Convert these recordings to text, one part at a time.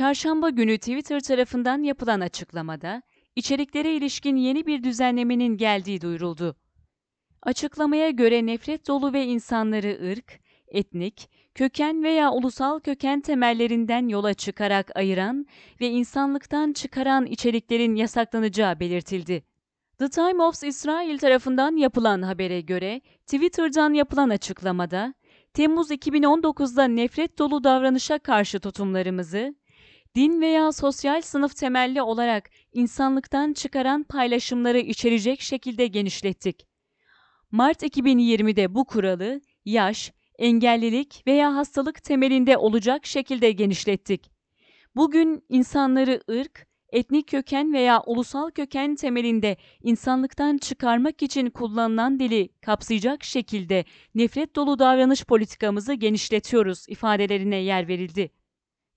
Çarşamba günü Twitter tarafından yapılan açıklamada, içeriklere ilişkin yeni bir düzenlemenin geldiği duyuruldu. Açıklamaya göre nefret dolu ve insanları ırk, etnik, köken veya ulusal köken temellerinden yola çıkarak ayıran ve insanlıktan çıkaran içeriklerin yasaklanacağı belirtildi. The Time of Israel tarafından yapılan habere göre Twitter'dan yapılan açıklamada Temmuz 2019'da nefret dolu davranışa karşı tutumlarımızı din veya sosyal sınıf temelli olarak insanlıktan çıkaran paylaşımları içerecek şekilde genişlettik. Mart 2020'de bu kuralı yaş, engellilik veya hastalık temelinde olacak şekilde genişlettik. Bugün insanları ırk, etnik köken veya ulusal köken temelinde insanlıktan çıkarmak için kullanılan dili kapsayacak şekilde nefret dolu davranış politikamızı genişletiyoruz ifadelerine yer verildi.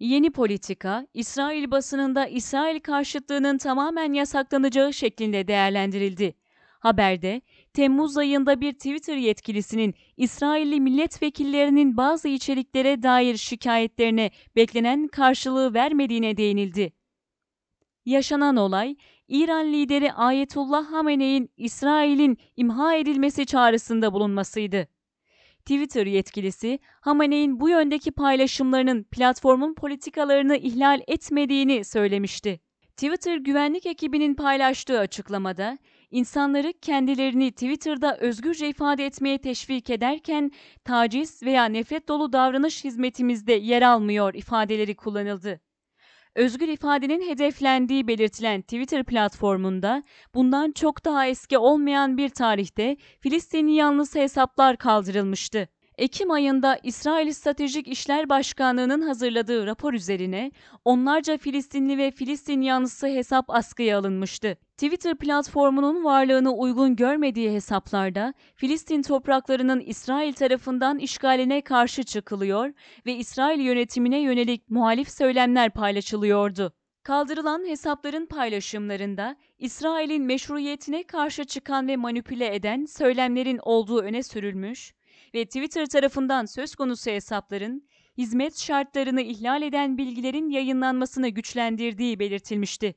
Yeni politika, İsrail basınında İsrail karşıtlığının tamamen yasaklanacağı şeklinde değerlendirildi. Haberde, Temmuz ayında bir Twitter yetkilisinin İsrailli milletvekillerinin bazı içeriklere dair şikayetlerine beklenen karşılığı vermediğine değinildi. Yaşanan olay, İran lideri Ayetullah Hamene'in İsrail'in imha edilmesi çağrısında bulunmasıydı. Twitter yetkilisi, Hamene'in bu yöndeki paylaşımlarının platformun politikalarını ihlal etmediğini söylemişti. Twitter güvenlik ekibinin paylaştığı açıklamada, insanları kendilerini Twitter'da özgürce ifade etmeye teşvik ederken taciz veya nefret dolu davranış hizmetimizde yer almıyor ifadeleri kullanıldı. Özgür ifadenin hedeflendiği belirtilen Twitter platformunda bundan çok daha eski olmayan bir tarihte Filistin yanlısı hesaplar kaldırılmıştı. Ekim ayında İsrail Stratejik İşler Başkanlığı'nın hazırladığı rapor üzerine onlarca Filistinli ve Filistin yanlısı hesap askıya alınmıştı. Twitter platformunun varlığını uygun görmediği hesaplarda Filistin topraklarının İsrail tarafından işgaline karşı çıkılıyor ve İsrail yönetimine yönelik muhalif söylemler paylaşılıyordu. Kaldırılan hesapların paylaşımlarında İsrail'in meşruiyetine karşı çıkan ve manipüle eden söylemlerin olduğu öne sürülmüş ve Twitter tarafından söz konusu hesapların hizmet şartlarını ihlal eden bilgilerin yayınlanmasını güçlendirdiği belirtilmişti.